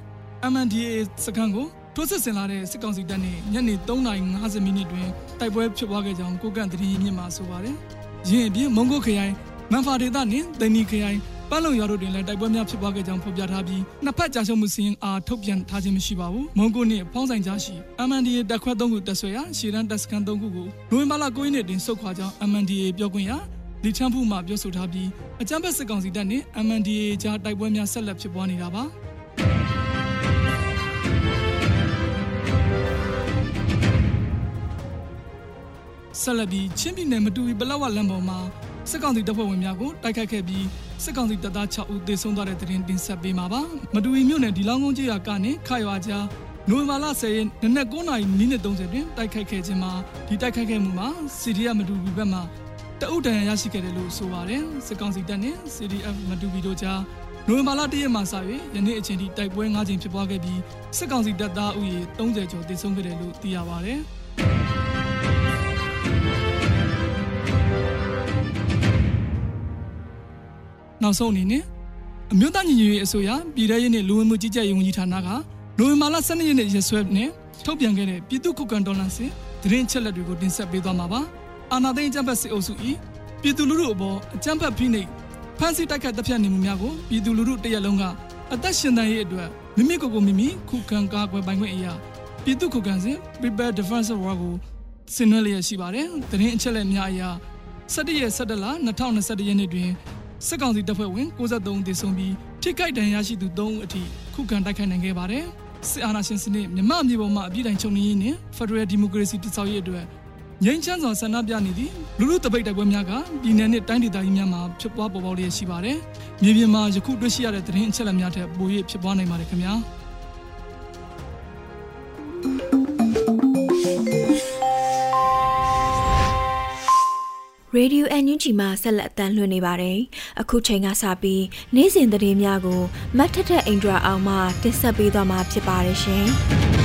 MNDA စခန်းကိုထိုးစစ်ဆင်လာတဲ့စစ်ကောင်စီတပ်နဲ့ညနေ3:50မိနစ်တွင်တိုက်ပွဲဖြစ်ပွားခဲ့ကြောင်းကိုကန့်သတင်းရင်းမြစ်မှဆိုပါတယ်။ယင်းအပြင်မုံကိုခရိုင်မန်ဖာဒေသနှင့်ဒိနီခရိုင်ပန်းလုံရွာတို့တွင်လည်းတိုက်ပွဲများဖြစ်ပွားခဲ့ကြောင်းဖော်ပြထားပြီးနှစ်ဖက်ကြာရှုံးမှုစီးရင်အားထုတ်ပြန်ထားခြင်းမရှိပါဘူး။မုံကိုနှင့်ဖောင်းဆိုင်ကြားရှိ MNDA တပ်ခွဲ၃ခုတပ်ဆွဲရာရှီရန်တပ်စခန်း၃ခုကိုနိုဝင်ဘာလ9ရက်နေ့တွင်ဆုတ်ခွာကြောင်း MNDA ပြောခွင့်ရ လီချမ်းဖူမှပြောဆိုထားပြီးအကြမ်းဖက်စစ်ကောင်စီတပ်နှင့် MNDA ကြားတိုက်ပွဲများဆက်လက်ဖြစ်ပွားနေတာပါ။ဆက်လက်ပြီးချင်းပြည်နယ်မတူပီပလောက်ဝလမ်းပေါ်မှာစစ်ကောင်စီတပ်ဖွဲ့ဝင်များကိုတိုက်ခိုက်ခဲ့ပြီးစစ်ကောင်စီတပ်သား6ဦးသေဆုံးသွားတဲ့တဲ့တင်တင်ဆက်ပေးမှာပါမတူပီမြို့နယ်ဒီလောင်းကုန်းကျေးရွာကနေခရွာကြားနိုဝင်ဘာလ10ရက်နနက်9:30မိနစ်30တွင်တိုက်ခိုက်ခဲ့ခြင်းမှာဒီတိုက်ခိုက်ခဲ့မှုမှာ CDF မတူပီဘက်မှ တအုပ်တန်ရရှိခဲ့တယ်လို့ဆိုပါတယ်စစ်ကောင်စီတပ်နဲ့ CDF မတူပီတို့ကြားနိုဝင်ဘာလ1ရက်မှာစ၍ယနေ့အချိန်ထိတိုက်ပွဲ9ကြိမ်ဖြစ်ပွားခဲ့ပြီးစစ်ကောင်စီတပ်သားဥယေ30ကျော်သေဆုံးခဲ့တယ်လို့သိရပါတယ်။နောက်ဆုံးအနေနဲ့အမျိုးသားညီညွတ်ရေးအစိုးရပြည်ထရေးနဲ့လူဝင်မှုကြီးကြပ်ရေးဝန်ကြီးဌာနကနိုဝင်ဘာလ12ရက်နေ့ရက်စွဲနဲ့ထုတ်ပြန်ခဲ့တဲ့ပြည်သူ့ခုခံတော်လှန်စစ်သတင်းချက်လက်တွေကိုတင်ဆက်ပေးသွားမှာပါ။ အာဏာသိမ်းအကြမ်းဖက်စစ်အုပ်စု၏ပြည်သူလူထုအပေါ်အကြမ်းဖက်ဖိနှိပ်ဖမ်းဆီးတိုက်ခတ်တပ်ဖြတ်နေမှုများကိုပြည်သူလူထုတရက်လုံးကအသက်ရှင်သန်ရေးအတွက်မိမိကိုယ်ကိုမိမိခုခံကာကွယ်ပိုင်ခွင့်အရာပြည်သူ့ခုခံစစ် Prepare Defense War ကိုဆင်နွှဲလျက်ရှိပါတယ်။သတင်းအချက်အလက်များအရ17ရက်17လ2021ရက်နေ့တွင်စစ်ကောင်စီတပ်ဖွဲ့ဝင်63ဦးသေဆုံးပြီးထိခိုက်ဒဏ်ရာရှိသူ3ဦးအထိခုခံတိုက်ခိုက်နိုင်ခဲ့ပါတယ်။စစ်အာဏာရှင်စနစ်မြမအမြေပေါ်မှာအပြည့်တိုင်ချုပ်နေရင်းနဲ့ Federal Democracy တည်ဆောက်ရေးအတွက် ငြိမ်းချမ်းစွာဆန္ဒပြနေသည့်လူလူတပိတ်တိုက်ပွဲများကပြည်내နဲ့တိုင်းဒေသကြီးများမှာဖြစ်ပွားပေါ်ပေါက်လျက်ရှိပါတယ်။မြေပြင်မှာယခုတွေ့ရှိရတဲ့သတင်းအချက်အလက်များထက်ပို၍ဖြစ်ပွားနိုင်ပါတယ်ခင်ဗျာ။ Radio NUG မှာဆက်လက်အသံလွှင့်နေပါတယ်။အခုချိန်ကစပြီးနေ့စဉ်သတင်းများကိုမတ်ထထအိန္ဒြာအောင်မှတင်ဆက်ပေးသွားမှာဖြစ်ပါတယ်ရှင်။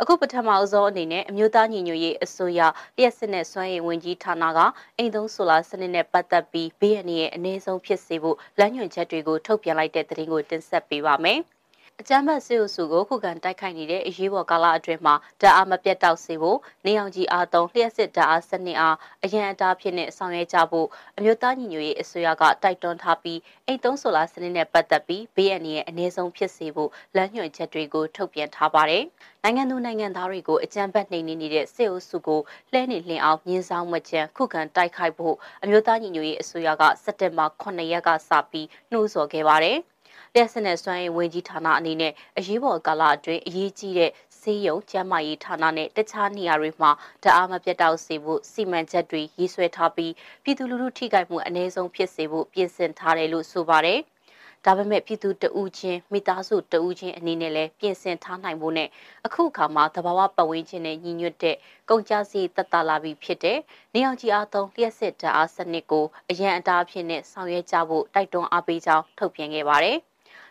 အခုပထမအဆုံးအနေနဲ့အမျိုးသားညီညွတ်ရေးအစိုးရလျှက်စစ်နဲ့စွမ်းရည်ဝန်ကြီးဌာနကအိမ်သုံးဆိုလာစနစ်နဲ့ပတ်သက်ပြီးဘေးအန္တရာယ်အနည်းဆုံးဖြစ်စေဖို့လမ်းညွှန်ချက်တွေကိုထုတ်ပြန်လိုက်တဲ့သတင်းကိုတင်ဆက်ပေးပါမယ်။ အကြမ်းဖက်စစ်အုပ်စုကိုခုခံတိုက်ခိုက်နေတဲ့အရေးပေါ်ကာလအတွင်းမှာဓာတ်အားမပြတ်တောက်စေဖို့နေအောင်ကြီးအားသုံးလျှက်စစ်ဓာတ်အားစနစ်အားအရန်အတားဖြစ်နေဆောင်ရွက်ကြဖို့အမျိုးသားညီညွတ်ရေးအစိုးရကတိုက်တွန်းထားပြီးအိမ်သုံးဆိုလာစနစ်နဲ့ပတ်သက်ပြီးဘေးအန္တရာယ်အနည်းဆုံးဖြစ်စေဖို့လမ်းညွှန်ချက်တွေကိုထုတ်ပြန်ထားပါတယ်။နိုင်ငံသူနိုင်ငံသားတွေကိုအကြမ်းဖက်နှိမ်နင်းနေတဲ့စစ်အုပ်စုကိုလှဲနေလှင်အောင်မြင်းဆောင်မချံခုခံတိုက်ခိုက်ဖို့အမျိုးသားညီညွတ်ရေးအစိုးရကစက်တင်ဘာ9ရက်ကစပြီးနှိုးဆော်ခဲ့ပါတယ်။ လျှက်စစ်နဲ့စွမ်းရည်ဝန်ကြီးဌာနအနေနဲ့အရေးပေါ်ကာလအတွင်းအရေးကြီးတဲ့ဆေးရုံကျန်းမာရေးဌာနနဲ့တခြားနေရာတွေမှာတအားမပြတ်တောက်စေဖို့စီမံချက်တွေရေးဆွဲထားပြီးပြည်သူလူထုထိခိုက်မှုအ ਨੇ ဆုံးဖြစ်စေဖို့ပြင်ဆင်ထားတယ်လို့ဆိုပါတယ်။ဒါပေမဲ့ပြည်သူတဦးချင်းမိသားစုတဦးချင်းအနေနဲ့လည်းပြင်ဆင်ထားနိုင်ဖို့နဲ့အခုအခါမှာသဘာဝပတ်ဝန်းကျင်နဲ့ညီညွတ်တဲ့ကုန်ကြစည်တက်တာလာပြီးဖြစ်တဲ့နေအောင်ကြီးအားသုံးလျှက်စစ်ဓာတ်အားစနစ်ကိုအရန်အတားအဖြစ်နဲ့ဆောင်ရွက်ကြဖို့တိုက်တွန်းအားပေးကြောင်းထုတ်ပြန်ခဲ့ပါတယ်။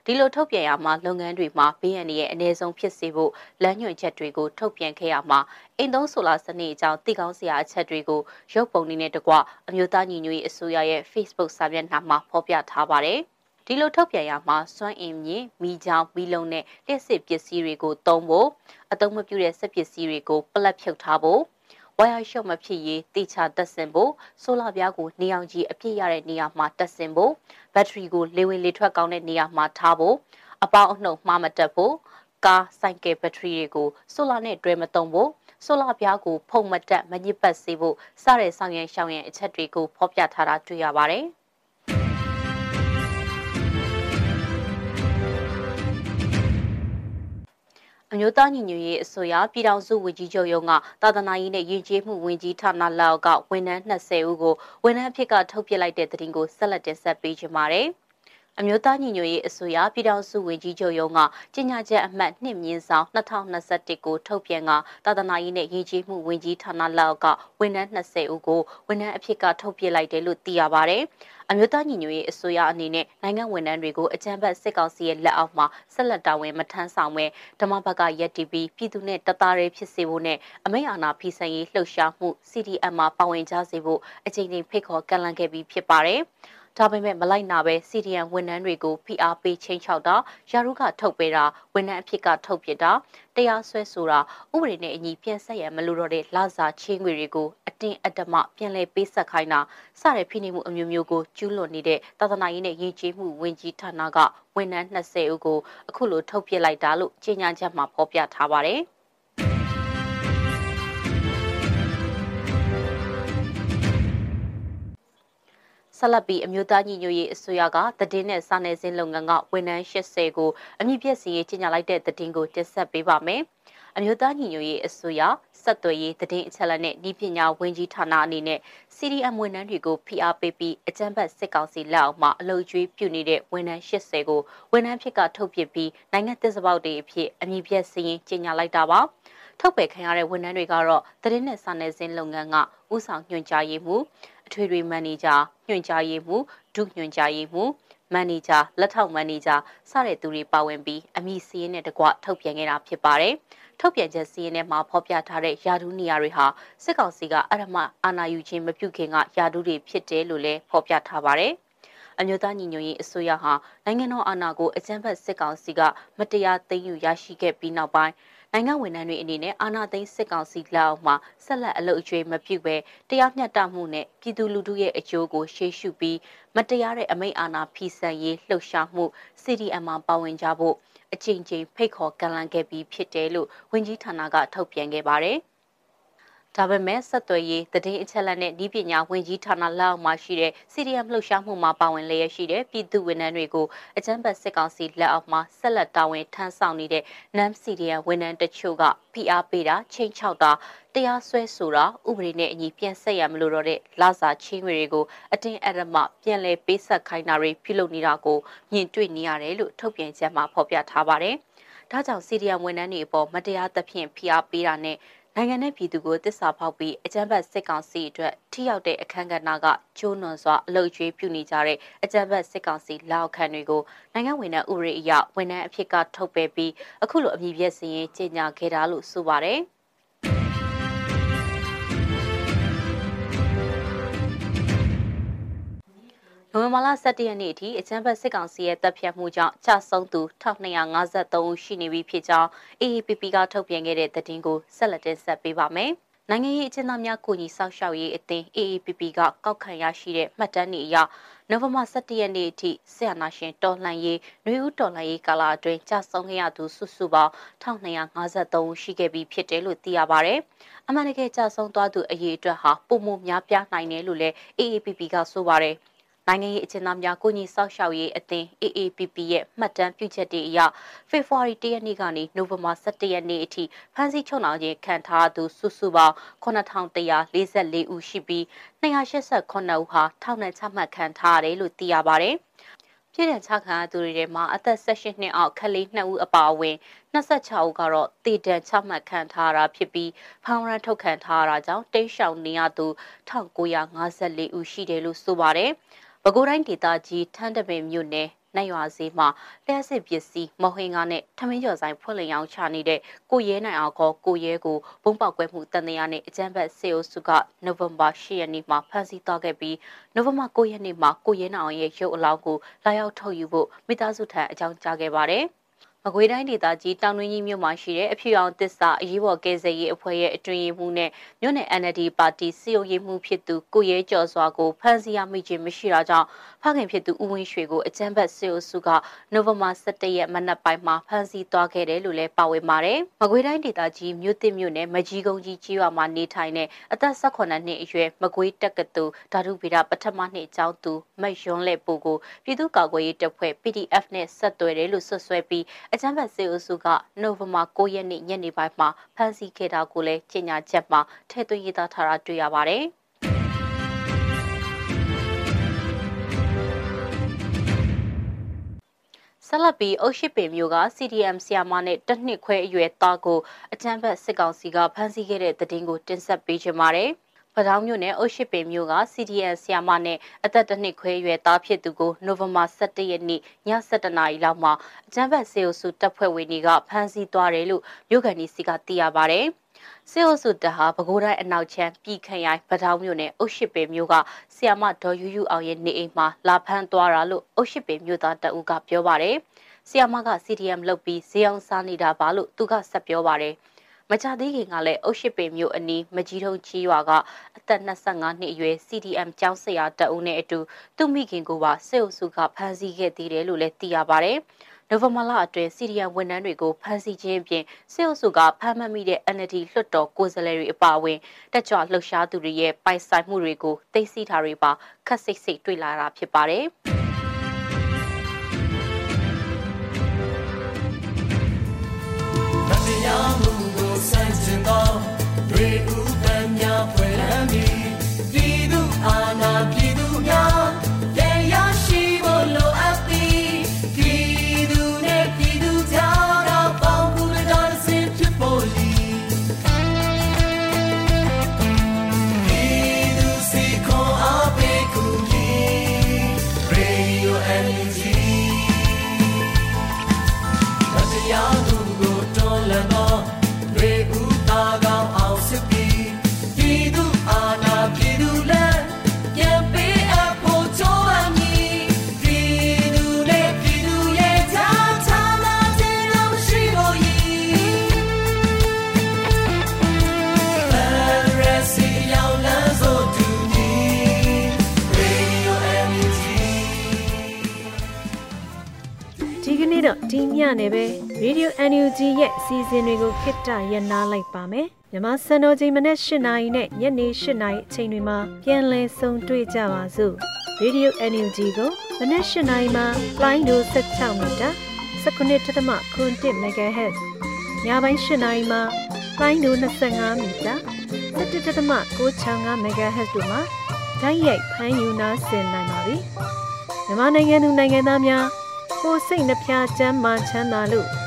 ဒီလိုထုတ်ပြန်ရမှာလုပ်ငန်းတွေမှာဘေးအန္တရာယ်အ ਨੇ ဆုံးဖြစ်စေဖို့လမ်းညွှန်ချက်တွေကိုထုတ်ပြန်ခဲ့ရမှာအိမ်သုံးဆိုလာစနစ်အကြောင်းသိကောင်းစရာအချက်တွေကိုရုပ်ပုံတွေနဲ့တကွအမျိုးသားညီညွတ်ရေးအစိုးရရဲ့ Facebook စာမျက်နှာမှာဖော်ပြထားပါတယ်။ဒီလိုထုတ်ပြန်ရမှာစွမ်းအင်မြင့်မိချောင်းမိလုံးနဲ့လျှက်စစ်ပစ္စည်းတွေကိုသုံးဖို့အသုံးမပြုတဲ့စက်ပစ္စည်းတွေကိုပလက်ဖြုတ်ထားဖို့ ဝါယာရှော့မဖြစ်ရေးတေချာတက်ဆင်ဖို့ဆိုလာပြားကိုနေအောင်ကြီးအပြည့်ရတဲ့နေရာမှာတက်ဆင်ဖို့ဘက်ထရီကိုလေဝင်လေထွက်ကောင်းတဲ့နေရာမှာထားဖို့အပေါင်းအနှုတ်မှားမတက်ဖို့ကားဆိုင်ကယ်ဘက်ထရီတွေကိုဆိုလာနဲ့တွဲမသုံးဖို့ဆိုလာပြားကိုဖုံမတက်မညစ်ပတ်စေဖို့စတဲ့ဆောင်ရန်ရှောင်ရန်အချက်တွေကိုဖော်ပြထားတာတွေ့ရပါတယ်။ အမျိုးသားညီညွတ်ရေးအစိုးရပြည်ထောင်စုဝန်ကြီးချုပ်ရုံးကသာသနာရေးနဲ့ယဉ်ကျေးမှုဝန်ကြီးဌာနလောက်ကဝန်ထမ်း20ဦးကိုဝန်ထမ်းအဖြစ်ကထုတ်ပြလိုက်တဲ့သတင်းကိုဆက်လက်တင်ဆက်ပေးကြပါမယ်။ အမျိုးသားညီညွတ်ရေးအစိုးရပြည်ထောင်စုဝန်ကြီးချုပ်ရုံးကကြေညာချက်အမှတ်2မြင်းဆောင်2021ကိုထုတ်ပြန်ကသာသနာရေးနဲ့ရည်ကြီးမှုဝန်ကြီးဌာနလောက်ကဝန်ထမ်း20ဦးကိုဝန်ထမ်းအဖြစ်ကထုတ်ပြလိုက်တယ်လို့သိရပါဗျ။အမျိုးသားညီညွတ်ရေးအစိုးရအနေနဲ့နိုင်ငံဝန်ထမ်းတွေကိုအကြမ်းဖက်စစ်ကောင်စီရဲ့လက်အောက်မှာဆက်လက်တာဝန်မထမ်းဆောင်ဘဲဓမ္မဘက်ကရက်တီပြီးပြည်သူနဲ့တသားရဲဖြစ်စေဖို့နဲ့အမိန့်အာဏာဖီဆန်ရေးလှုပ်ရှားမှု CDM မှာပါဝင်ကြစေဖို့အကြိမ်ကြိမ်ဖိတ်ခေါ်ကန့်လန့်ခဲ့ပြီးဖြစ်ပါတယ်။ ဒါပေမဲ့မလိုက်နာပဲစီဒီအမ်ဝန်ထမ်းတွေကိုဖိအားပေးချိန်ချောက်တာရာထူးကထုတ်ပေးတာဝန်ထမ်းအဖြစ်ကထုတ်ပြတာတရားစွဲဆိုတာဥပဒေနဲ့အညီပြန်ဆက်ရမလို့တော့တဲ့လစာချင်းငွေတွေကိုအတင်းအဓမ္မပြန်လည်ပေးဆက်ခိုင်းတာစတဲ့ဖိနှိပ်မှုအမျိုးမျိုးကိုကျူးလွန်နေတဲ့သာသနာရေးနဲ့ယဉ်ကျေးမှုဝန်ကြီးဌာနကဝန်ထမ်း20ဦးကိုအခုလိုထုတ်ပြလိုက်တာလို့ကြေညာချက်မှာဖော်ပြထားပါတယ်။ ဆက်လက်ပြီးအမျိုးသားညီညွတ်ရေးအစိုးရကသတင်းနဲ့စာနယ်ဇင်းလုပ်ငန်းကဝန်ထမ်း80ကိုအမြင့်ပြည့်စီရေးကြီးညာလိုက်တဲ့သတင်းကိုတင်ဆက်ပေးပါမယ်။အမျိုးသားညီညွတ်ရေးအစိုးရဆက်သွယ်ရေးသတင်းအချက်အလက်နဲ့ဤပညာဝန်ကြီးဌာနအနေနဲ့ CDM ဝန်ထမ်းတွေကိုဖိအားပေးပြီးအကြမ်းဖက်စစ်ကောင်စီလက်အောက်မှာအလုပ်ကျွေးပြုနေတဲ့ဝန်ထမ်း80ကိုဝန်ထမ်းဖြစ်ကထုတ်ပြပြီးနိုင်ငံသစ္စာပေါက်တွေအဖြစ်အမြင့်ပြည့်စီရင်ကြီးညာလိုက်တာပါ။ထုတ်ပယ်ခံရတဲ့ဝန်ထမ်းတွေကတော့သတင်းနဲ့စာနယ်ဇင်းလုပ်ငန်းကဥဆောင်ညွှန်ကြားရေးမှု အထွေထွေမန်နေဂျာညွှန်ကြားရေးမှုဒုညွှန်ကြားရေးမှုမန်နေဂျာလက်ထောက်မန်နေဂျာစတဲ့သူတွေပါဝင်ပြီးအမည်စည်းရင်းနဲ့တကွထုတ်ပြန်ခဲ့တာဖြစ်ပါတယ်။ထုတ်ပြန်ချက်စည်းရင်းထဲမှာဖော်ပြထားတဲ့ယာဒူးနေရာတွေဟာစစ်ကောင်စီကအရမအာဏာယူခြင်းမပြုခင်ကယာဒူးတွေဖြစ်တယ်လို့လည်းဖော်ပြထားပါတယ်။အမျိုးသားညီညွတ်ရေးအစိုးရဟာနိုင်ငံတော်အာဏာကိုအကြမ်းဖက်စစ်ကောင်စီကမတရားသိမ်းယူရရှိခဲ့ပြီးနောက်ပိုင်း နိုင်ငံဝန်ထမ်းတွေအနေနဲ့အာဏာသိမ်းစစ်ကောင်စီလက်အောက်မှာဆက်လက်အလုပ်အကျွေးမပြုဘဲတရားမျှတမှုနဲ့ပြည်သူလူထုရဲ့အကျိုးကိုရှေ့ရှုပြီးမတရားတဲ့အမိန့်အာဏာဖီဆန်ရေးလှုပ်ရှားမှု CDM မှာပါဝင်ကြဖို့အချိန်ချင်းဖိတ်ခေါ်ကန့်လန့်ခဲ့ပြီးဖြစ်တယ်လို့ဝန်ကြီးဌာနကထုတ်ပြန်ခဲ့ပါတယ်။ ဒါပေမဲ့ဆက်သွယ်ရေးတည်င်းအချက်လက်နဲ့ဤပညာဝင်ကြီးဌာနလက်အောက်မှာရှိတဲ့ CDM လှုပ်ရှားမှုမှာပါဝင်လျက်ရှိတဲ့ပြည်သူဝန်ထမ်းတွေကိုအကြမ်းဖက်စစ်ကောင်စီလက်အောက်မှာဆက်လက်တာဝန်ထမ်းဆောင်နေတဲ့ NAM CDM ဝန်ထမ်းတချို့က PR ပေးတာချိန်ချောက်တာတရားစွဲဆိုတာဥပဒေနဲ့အညီပြန်ဆက်ရမလို့တော့တဲ့လာစာချင်းငွေတွေကိုအတင်းအဓမ္မပြန်လည်ပေးဆက်ခိုင်းတာတွေပြုလုပ်နေတာကိုမြင်တွေ့နေရတယ်လို့ထုတ်ပြန်ချက်မှာဖော်ပြထားပါတယ်။ဒါကြောင့်စီဒီယံဝန်ထမ်းတွေအပေါ်မတရားသဖြင့်ဖိအားပေးတာနဲ့ နိုင်ငံနဲ့ပြည်သူကိုတစ္ဆာဖောက်ပြီးအကြမ်းဖက်စစ်ကောင်စီအတွက်ထိရောက်တဲ့အခမ်းကဏ္ဍကကျိုးနွန်စွာအလုတ်ကျွေးပြုနေကြတဲ့အကြမ်းဖက်စစ်ကောင်စီလောက်ခံတွေကိုနိုင်ငံဝင်တဲ့ဥရိအရဝန်ထမ်းအဖြစ်ကထုတ်ပယ်ပြီးအခုလိုအမည်ပြည့်စည်ရင်ကြေညာခဲ့တာလို့ဆိုပါတယ်။ နိုဝင်နိုဝင်ဘာလ17ရက်နေ့အထိအကြမ်းဖက်စစ်ကောင်စီရဲ့တပ်ဖြတ်မှုကြောင့်ကြာဆုံးသူ1253ဦးရှိနေပြီဖြစ်ကြောင်း AAPP ကထုတ်ပြန်ခဲ့တဲ့သတင်းကိုဆက်လက်တင်ဆက်ပေးပါမယ်။နိုင်ငံရေးအကျဉ်းသားများကိုညီဆောက်ရှောက်ရေးအသင်း AAPP ကကောက်ခံရရှိတဲ့မှတ်တမ်းတွေအရနိုဝင်ဘာ17ရက်နေ့အထိဆရာနာရှင်တော်လှန်ရေးနှွေဦးတော်လှန်ရေးကာလအတွင်းကြာဆုံးခဲ့ရသူစုစုပေါင်း1253ဦးရှိခဲ့ပြီးဖြစ်တယ်လို့သိရပါဗျ။အမှန်တကယ်ကြာဆုံးသွားသူအရေးအတွက်ဟာပုံမှုများပြားနိုင်တယ်လို့လည်း AAPP ကဆိုပါတယ်။ နိုင်ငံရေးအကျဉ်းသားများကိုညီဆောက်ရှောက်ရေးအသင်း AAPP ရဲ့မှတ်တမ်းပြုချက်တွေအရဖေဖော်ဝါရီ၁ရက်နေ့ကနေနိုဝင်ဘာ17ရက်နေ့အထိဖမ်းဆီးချုပ်နှောင်ခြင်းခံထားသူစုစုပေါင်း9144ဦးရှိပြီး289ဦးဟာထောင်ဒဏ်ချမှတ်ခံထားရတယ်လို့သိရပါတယ်။ပြည်ထောင်ချခံရသူတွေထဲမှာအသက်18နှစ်အောက်ကလေး2ဦးအပါအဝင်26ဦးကတော့တည်တံချမှတ်ခံထားရတာဖြစ်ပြီးဖောင်ရန်ထုတ်ခံထားရတာကြောင့်တိတ်ရှောင်နေရသူ1954ဦးရှိတယ်လို့ဆိုပါတယ်။ ပဲခူးတိုင်းဒေသကြီးထန်းတပင်မြို့နယ်နိုင်ရွာဈေးမှာလျှက်စစ်ပစ္စည်းမဟင်ကားနဲ့ထမင်းကျော်ဆိုင်ဖွင့်လျောင်းချနေတဲ့ကိုရဲနိုင်အောင်ခေါ်ကိုရဲကိုဘုံပေါက်ကွဲမှုတန်တရားနဲ့အကြမ်းဖက်စေအုပ်စုကနိုဝင်ဘာ10ရက်နေ့မှာဖမ်းဆီးသွားခဲ့ပြီးနိုဝင်ဘာ9ရက်နေ့မှာကိုရဲနိုင်အောင်ရဲ့ရုပ်အလောင်းကိုလာရောက်ထုတ်ယူဖို့မိသားစုထံအကြောင်းကြားခဲ့ပါတယ်။ မကွေးတိုင်းဒေသကြီးတောင်တွင်းကြီးမြို့မှာရှိတဲ့အဖြူအောင်တစ္ဆာအရေးပေါ်ကယ်ဆယ်ရေးအဖွဲ့ရဲ့အတွင်ရေးမှူးနဲ့မြို့နယ် NLD ပါတီစီယိုရေးမှူးဖြစ်သူကိုရဲကျော်စွာကိုဖမ်းဆီးရမိခြင်းမရှိတာကြောင့်ဖခင်ဖြစ်သူဦးဝင်းရွှေကိုအကြမ်းဖက်စေအုပ်စုကနိုဝင်ဘာ17ရက်မနက်ပိုင်းမှာဖမ်းဆီးသွားခဲ့တယ်လို့လည်းပါဝင်ပါတယ်။မကွေးတိုင်းဒေသကြီးမြို့တစ်မြို့နယ်မကြီးကုန်းကြီးကြီးရွာမှာနေထိုင်တဲ့အသက်18နှစ်အရွယ်မကွေးတက္ကသိုလ်ဓာတုဗေဒပထမနှစ်ကျောင်းသူမတ်ရွန်းလက်ပူကိုပြည်သူ့ကာကွယ်ရေးတပ်ဖွဲ့ PDF နဲ့ဆက်သွယ်တယ်လို့ဆွဆွဲပြီးအကြမ်းဖက်စေအုပ်စုကနိုဝင်ဘာ9ရက်နေ့ညနေပိုင်းမှာဖမ်းဆီးခဲ့တာကိုလည်းကြေညာချက်မှာထည့်သွင်းရေးသားထားတာတွေ့ရပါတယ်။ဆလပီအုတ်ရှိပင်မျိုးက CDM ဆီယာမနဲ့တနှစ်ခွဲအရွယ်သားကိုအကြမ်းဖက်စစ်ကောင်စီကဖမ်းဆီးခဲ့တဲ့တဲ့တင်ကိုတင်ဆက်ပေးချင်ပါတယ်။ ပဒေါင်းမြို့နယ်အုတ်ရှိပင်မြို့က CDN ဆီယာမနဲ့အသက်တစ်နှစ်ခွဲရွယ်သားဖြစ်သူကိုနိုဝင်ဘာ17ရက်နေ့ည7:00နာရီလောက်မှာအကြမ်းဖက်စေအုပ်စုတပ်ဖွဲ့ဝင်တွေကဖမ်းဆီးသွားတယ်လို့မြို့ကန်ဒီစီကသိရပါဗျ။စေအုပ်စုတပ်ဟာပဲခူးတိုင်းအနောက်ချမ်းပြည်ခရိုင်ပဒေါင်းမြို့နယ်အုတ်ရှိပင်မြို့ကဆီယာမဒေါ်ယူယူအောင်ရဲ့နေအိမ်မှာလာဖမ်းသွားတာလို့အုတ်ရှိပင်မြို့သားတအူးကပြောပါတယ်။ဆီယာမက CDM လုပ်ပြီးဈေးအောင်စားနေတာပါလို့သူကဆက်ပြောပါတယ်။ မကြသေးခင်ကလည်းအုတ်ရှိပင်မြို့အနီးမကြီးထုံချီရွာကအသက်25နှစ်အရွယ် CDM ကျောင်းဆရာတအုပ်နဲ့အတူသူ့မိခင်ကိုပါစစ်အုပ်စုကဖမ်းဆီးခဲ့သေးတယ်လို့လည်းသိရပါဗျ။နိုဝင်ဘာလအတွင်းစီရီယံဝန်ထမ်းတွေကိုဖမ်းဆီးခြင်းပြင်စစ်အုပ်စုကဖမ်းမမိတဲ့ NLD လွှတ်တော်ကိုယ်စားလှယ်တွေအပါအဝင်တက်ကြွလှုပ်ရှားသူတွေရဲ့ပိုင်ဆိုင်မှုတွေကိုသိသိထားတွေပါခက်စိတ်စိတ်တွေ့လာတာဖြစ်ပါတယ်။ စီအစဉ်တွေကိုခਿੱတရနာလိုက်ပါမယ်။မြမစံတော်ချိန်မနေ့၈နာရီနဲ့ညနေ၈နာရီအချိန်တွေမှာပြန်လည်ဆုံတွေ့ကြပါစို့။ Radio NUG ကိုမနေ့၈နာရီမှာလိုင်းဒို16မီတာ19.7 MHz ညပိုင်း၈နာရီမှာလိုင်းဒို25မီတာ17.665 MHz တို့မှာဓာတ်ရိုက်ဖမ်းယူနာဆင်နိုင်ပါပြီ။မြန်မာနိုင်ငံသူနိုင်ငံသားများကိုစိတ်နှပြချမ်းမှချမ်းသာလို့